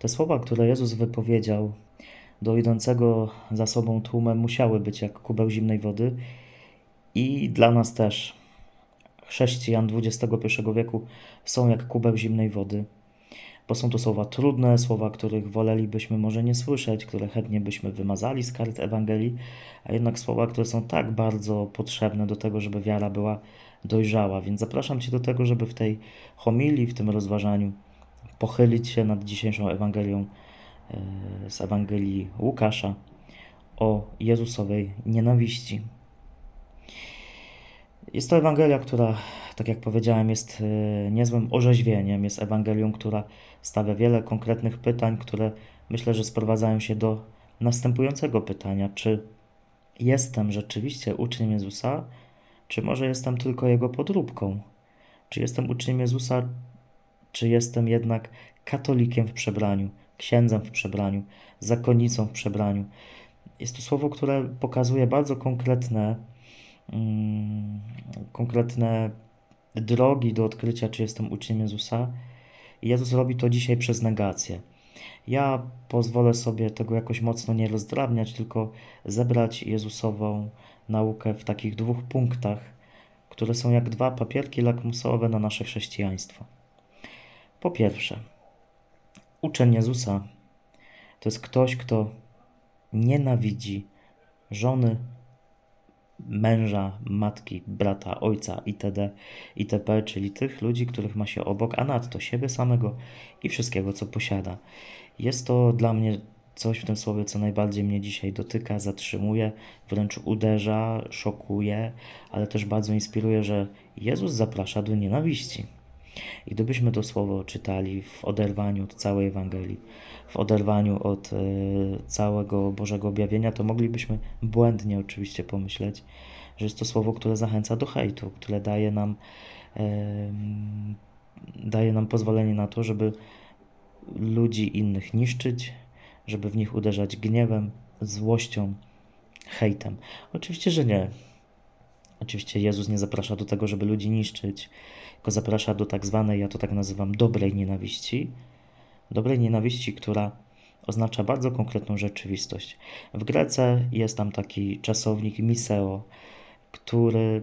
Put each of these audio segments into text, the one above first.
Te słowa, które Jezus wypowiedział do idącego za sobą tłumem, musiały być jak kubeł zimnej wody i dla nas też, chrześcijan XXI wieku, są jak kubeł zimnej wody bo są to słowa trudne, słowa, których wolelibyśmy może nie słyszeć, które chętnie byśmy wymazali z kart Ewangelii, a jednak słowa, które są tak bardzo potrzebne do tego, żeby wiara była dojrzała. Więc zapraszam Cię do tego, żeby w tej homilii, w tym rozważaniu pochylić się nad dzisiejszą Ewangelią e, z Ewangelii Łukasza o Jezusowej nienawiści. Jest to Ewangelia, która, tak jak powiedziałem, jest e, niezłym orzeźwieniem, jest Ewangelią, która stawia wiele konkretnych pytań, które myślę, że sprowadzają się do następującego pytania: czy jestem rzeczywiście uczniem Jezusa, czy może jestem tylko jego podróbką? Czy jestem uczniem Jezusa, czy jestem jednak katolikiem w przebraniu, księdzem w przebraniu, zakonnicą w przebraniu? Jest to słowo, które pokazuje bardzo konkretne, mm, konkretne drogi do odkrycia, czy jestem uczniem Jezusa i Jezus robi to dzisiaj przez negację. Ja pozwolę sobie tego jakoś mocno nie rozdrabniać, tylko zebrać Jezusową naukę w takich dwóch punktach, które są jak dwa papierki lakmusowe na nasze chrześcijaństwo. Po pierwsze, uczeń Jezusa to jest ktoś, kto nienawidzi żony, męża, matki, brata, ojca itd., itp., czyli tych ludzi, których ma się obok, a nadto siebie samego i wszystkiego, co posiada. Jest to dla mnie coś w tym słowie, co najbardziej mnie dzisiaj dotyka, zatrzymuje, wręcz uderza, szokuje, ale też bardzo inspiruje, że Jezus zaprasza do nienawiści. I gdybyśmy to słowo czytali w oderwaniu od całej Ewangelii, w oderwaniu od y, całego Bożego objawienia, to moglibyśmy błędnie oczywiście pomyśleć, że jest to słowo, które zachęca do hejtu, które daje nam, daje nam pozwolenie na to, żeby ludzi innych niszczyć, żeby w nich uderzać gniewem, złością, hejtem. Oczywiście, że nie. Oczywiście Jezus nie zaprasza do tego, żeby ludzi niszczyć, tylko zaprasza do tak zwanej, ja to tak nazywam, dobrej nienawiści. Dobrej nienawiści, która oznacza bardzo konkretną rzeczywistość. W Grece jest tam taki czasownik miseo, który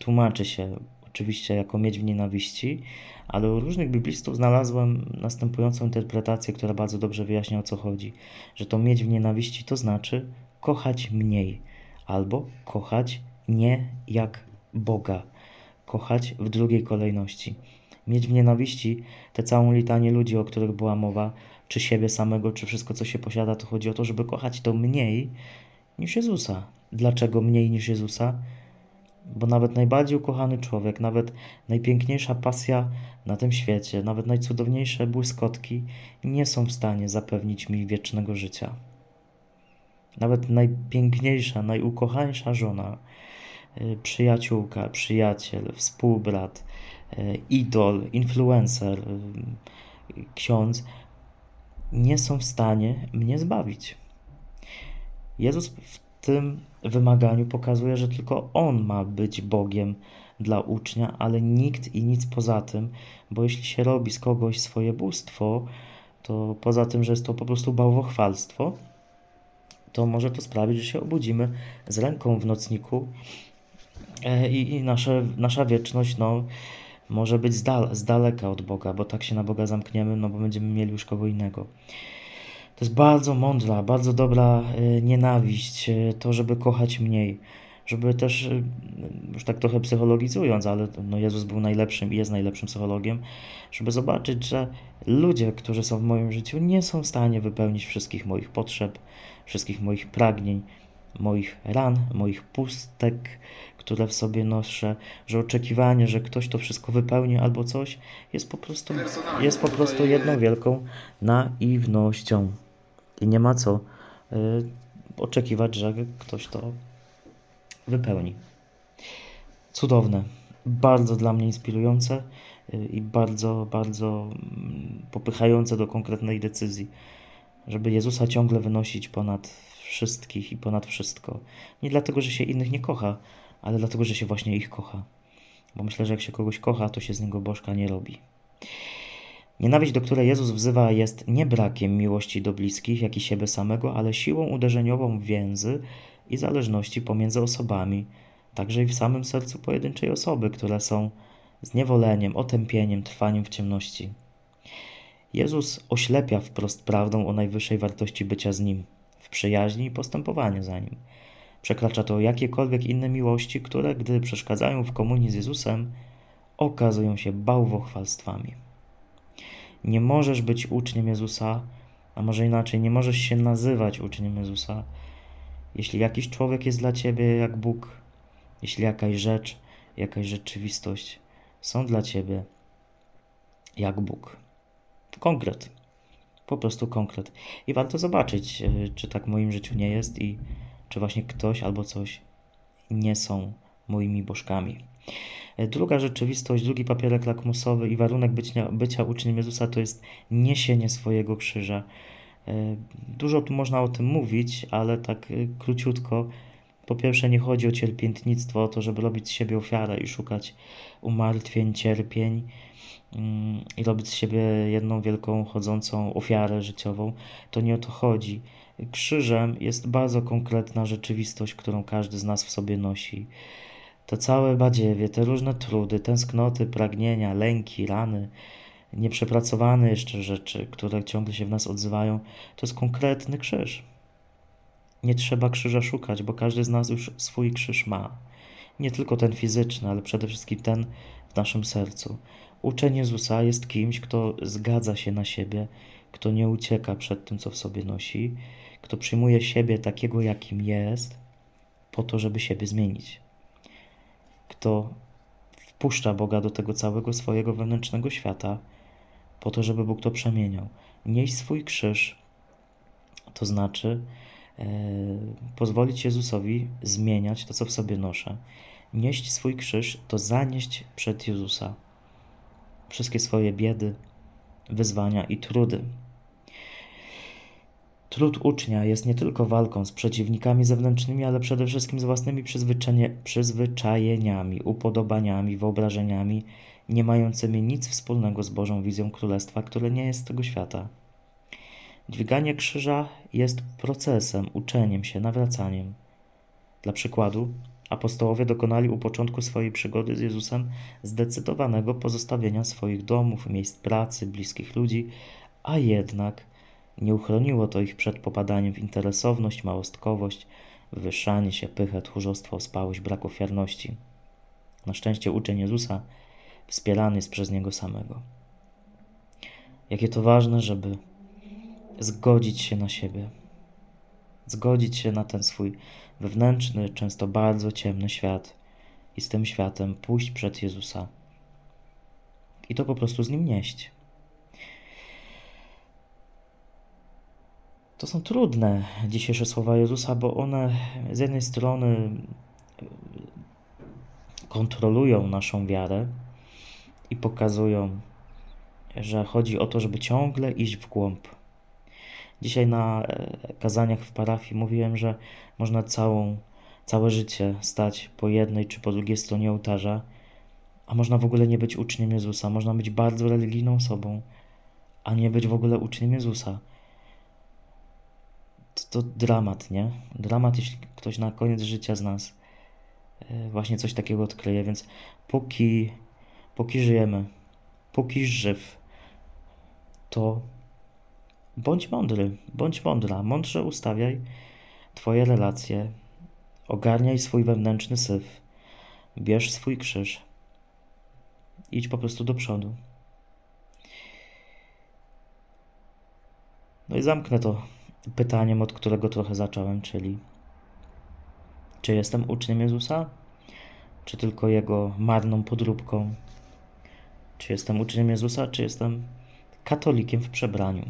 tłumaczy się oczywiście jako mieć w nienawiści, ale u różnych biblistów znalazłem następującą interpretację, która bardzo dobrze wyjaśnia o co chodzi. Że to mieć w nienawiści to znaczy kochać mniej albo kochać nie jak Boga, kochać w drugiej kolejności. Mieć w nienawiści tę całą litanię ludzi, o których była mowa, czy siebie samego, czy wszystko, co się posiada, to chodzi o to, żeby kochać to mniej niż Jezusa. Dlaczego mniej niż Jezusa? Bo nawet najbardziej ukochany człowiek, nawet najpiękniejsza pasja na tym świecie, nawet najcudowniejsze błyskotki nie są w stanie zapewnić mi wiecznego życia. Nawet najpiękniejsza, najukochańsza żona, przyjaciółka, przyjaciel, współbrat, y, idol, influencer, y, ksiądz nie są w stanie mnie zbawić. Jezus w tym wymaganiu pokazuje, że tylko On ma być Bogiem dla ucznia, ale nikt i nic poza tym, bo jeśli się robi z kogoś swoje bóstwo, to poza tym, że jest to po prostu bałwochwalstwo, to może to sprawić, że się obudzimy z ręką w nocniku i, i nasze, nasza wieczność no, może być z, dal, z daleka od Boga, bo tak się na Boga zamkniemy, no bo będziemy mieli już kogo innego. To jest bardzo mądra, bardzo dobra e, nienawiść, e, to, żeby kochać mniej. Żeby też, już tak trochę psychologizując, ale no Jezus był najlepszym i jest najlepszym psychologiem, żeby zobaczyć, że ludzie, którzy są w moim życiu, nie są w stanie wypełnić wszystkich moich potrzeb, wszystkich moich pragnień, moich ran, moich pustek, które w sobie noszę, że oczekiwanie, że ktoś to wszystko wypełni albo coś, jest po prostu, jest po prostu jedną wielką naiwnością. I nie ma co y, oczekiwać, że ktoś to wypełni. Cudowne, bardzo dla mnie inspirujące y, i bardzo, bardzo mm, popychające do konkretnej decyzji żeby Jezusa ciągle wynosić ponad wszystkich i ponad wszystko. Nie dlatego, że się innych nie kocha, ale dlatego, że się właśnie ich kocha. Bo myślę, że jak się kogoś kocha, to się z niego bożka nie robi. Nienawiść, do której Jezus wzywa, jest nie brakiem miłości do bliskich, jak i siebie samego, ale siłą uderzeniową więzy i zależności pomiędzy osobami, także i w samym sercu pojedynczej osoby, które są zniewoleniem, otępieniem, trwaniem w ciemności. Jezus oślepia wprost prawdą o najwyższej wartości bycia z Nim, przyjaźni i postępowaniu za Nim. Przekracza to jakiekolwiek inne miłości, które, gdy przeszkadzają w komunii z Jezusem, okazują się bałwochwalstwami. Nie możesz być uczniem Jezusa, a może inaczej, nie możesz się nazywać uczniem Jezusa, jeśli jakiś człowiek jest dla ciebie jak Bóg, jeśli jakaś rzecz, jakaś rzeczywistość są dla ciebie jak Bóg. Konkret. Po prostu konkret. I warto zobaczyć, e, czy tak w moim życiu nie jest i czy właśnie ktoś albo coś nie są moimi bożkami. E, druga rzeczywistość, drugi papierek lakmusowy i warunek bycia, bycia uczniem Jezusa to jest niesienie swojego krzyża. E, dużo tu można o tym mówić, ale tak króciutko. Po pierwsze, nie chodzi o cierpiętnictwo, o to, żeby robić z siebie ofiarę i szukać umartwień, cierpień i robić z siebie jedną wielką chodzącą ofiarę życiową. To nie o to chodzi. Krzyżem jest bardzo konkretna rzeczywistość, którą każdy z nas w sobie nosi. To całe badziewie, te różne trudy, tęsknoty, pragnienia, lęki, rany, nieprzepracowane jeszcze rzeczy, które ciągle się w nas odzywają, to jest konkretny krzyż. Nie trzeba krzyża szukać, bo każdy z nas już swój krzyż ma. Nie tylko ten fizyczny, ale przede wszystkim ten w naszym sercu. Uczeń Jezusa jest kimś, kto zgadza się na siebie, kto nie ucieka przed tym, co w sobie nosi, kto przyjmuje siebie takiego, jakim jest, po to, żeby siebie zmienić. Kto wpuszcza Boga do tego całego swojego wewnętrznego świata, po to, żeby Bóg to przemieniał. Nieść swój krzyż, to znaczy e, pozwolić Jezusowi zmieniać to, co w sobie noszę. Nieść swój krzyż to zanieść przed Jezusa wszystkie swoje biedy, wyzwania i trudy. Trud ucznia jest nie tylko walką z przeciwnikami zewnętrznymi, ale przede wszystkim z własnymi przyzwyczajeniami, upodobaniami, wyobrażeniami, nie mającymi nic wspólnego z Bożą wizją Królestwa, które nie jest z tego świata. Dźwiganie krzyża jest procesem, uczeniem się, nawracaniem. Dla przykładu, apostołowie dokonali u początku swojej przygody z Jezusem zdecydowanego pozostawienia swoich domów, miejsc pracy, bliskich ludzi, a jednak nie uchroniło to ich przed popadaniem w interesowność, małostkowość, wywyższanie się, pychę, tchórzostwo, spałość, brak ofiarności. Na szczęście uczeń Jezusa wspierany jest przez Niego samego. Jakie to ważne, żeby zgodzić się na siebie, zgodzić się na ten swój wewnętrzny, często bardzo ciemny świat i z tym światem pójść przed Jezusa i to po prostu z Nim nieść. To są trudne dzisiejsze słowa Jezusa, bo one z jednej strony kontrolują naszą wiarę i pokazują, że chodzi o to, żeby ciągle iść w głąb. Dzisiaj na e, kazaniach w parafii mówiłem, że można całą, całe życie stać po jednej czy po drugiej stronie ołtarza, a można w ogóle nie być uczniem Jezusa. Można być bardzo religijną osobą, a nie być w ogóle uczniem Jezusa to, to dramat, nie? Dramat, jeśli ktoś na koniec życia z nas e, właśnie coś takiego odkryje, więc póki, póki żyjemy, póki żyw, to bądź mądry, bądź mądra, mądrze ustawiaj Twoje relacje, ogarniaj swój wewnętrzny syf, bierz swój krzyż, idź po prostu do przodu. No i zamknę to pytaniem, od którego trochę zacząłem, czyli czy jestem uczniem Jezusa, czy tylko Jego marną podróbką? Czy jestem uczniem Jezusa, czy jestem katolikiem w przebraniu?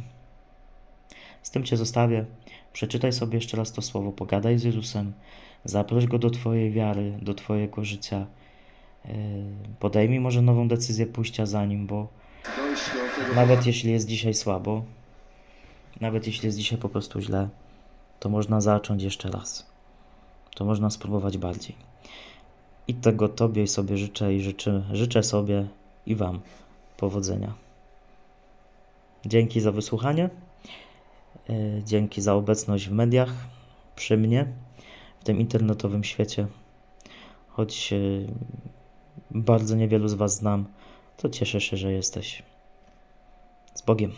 Z tym Cię zostawię. Przeczytaj sobie jeszcze raz to słowo, pogadaj z Jezusem, zaproś Go do Twojej wiary, do Twojego życia. Yy, podejmij może nową decyzję pójścia za Nim, bo nawet jeśli jest dzisiaj słabo, nawet jeśli jest dzisiaj po prostu źle, to można zacząć jeszcze raz. To można spróbować bardziej. I tego Tobie sobie życzę i życzę, życzę sobie i Wam powodzenia. Dzięki za wysłuchanie. E, Dzięki za obecność w mediach, przy mnie, w tym internetowym świecie. Choć e, bardzo niewielu z Was znam, to cieszę się, że jesteś. Z Bogiem.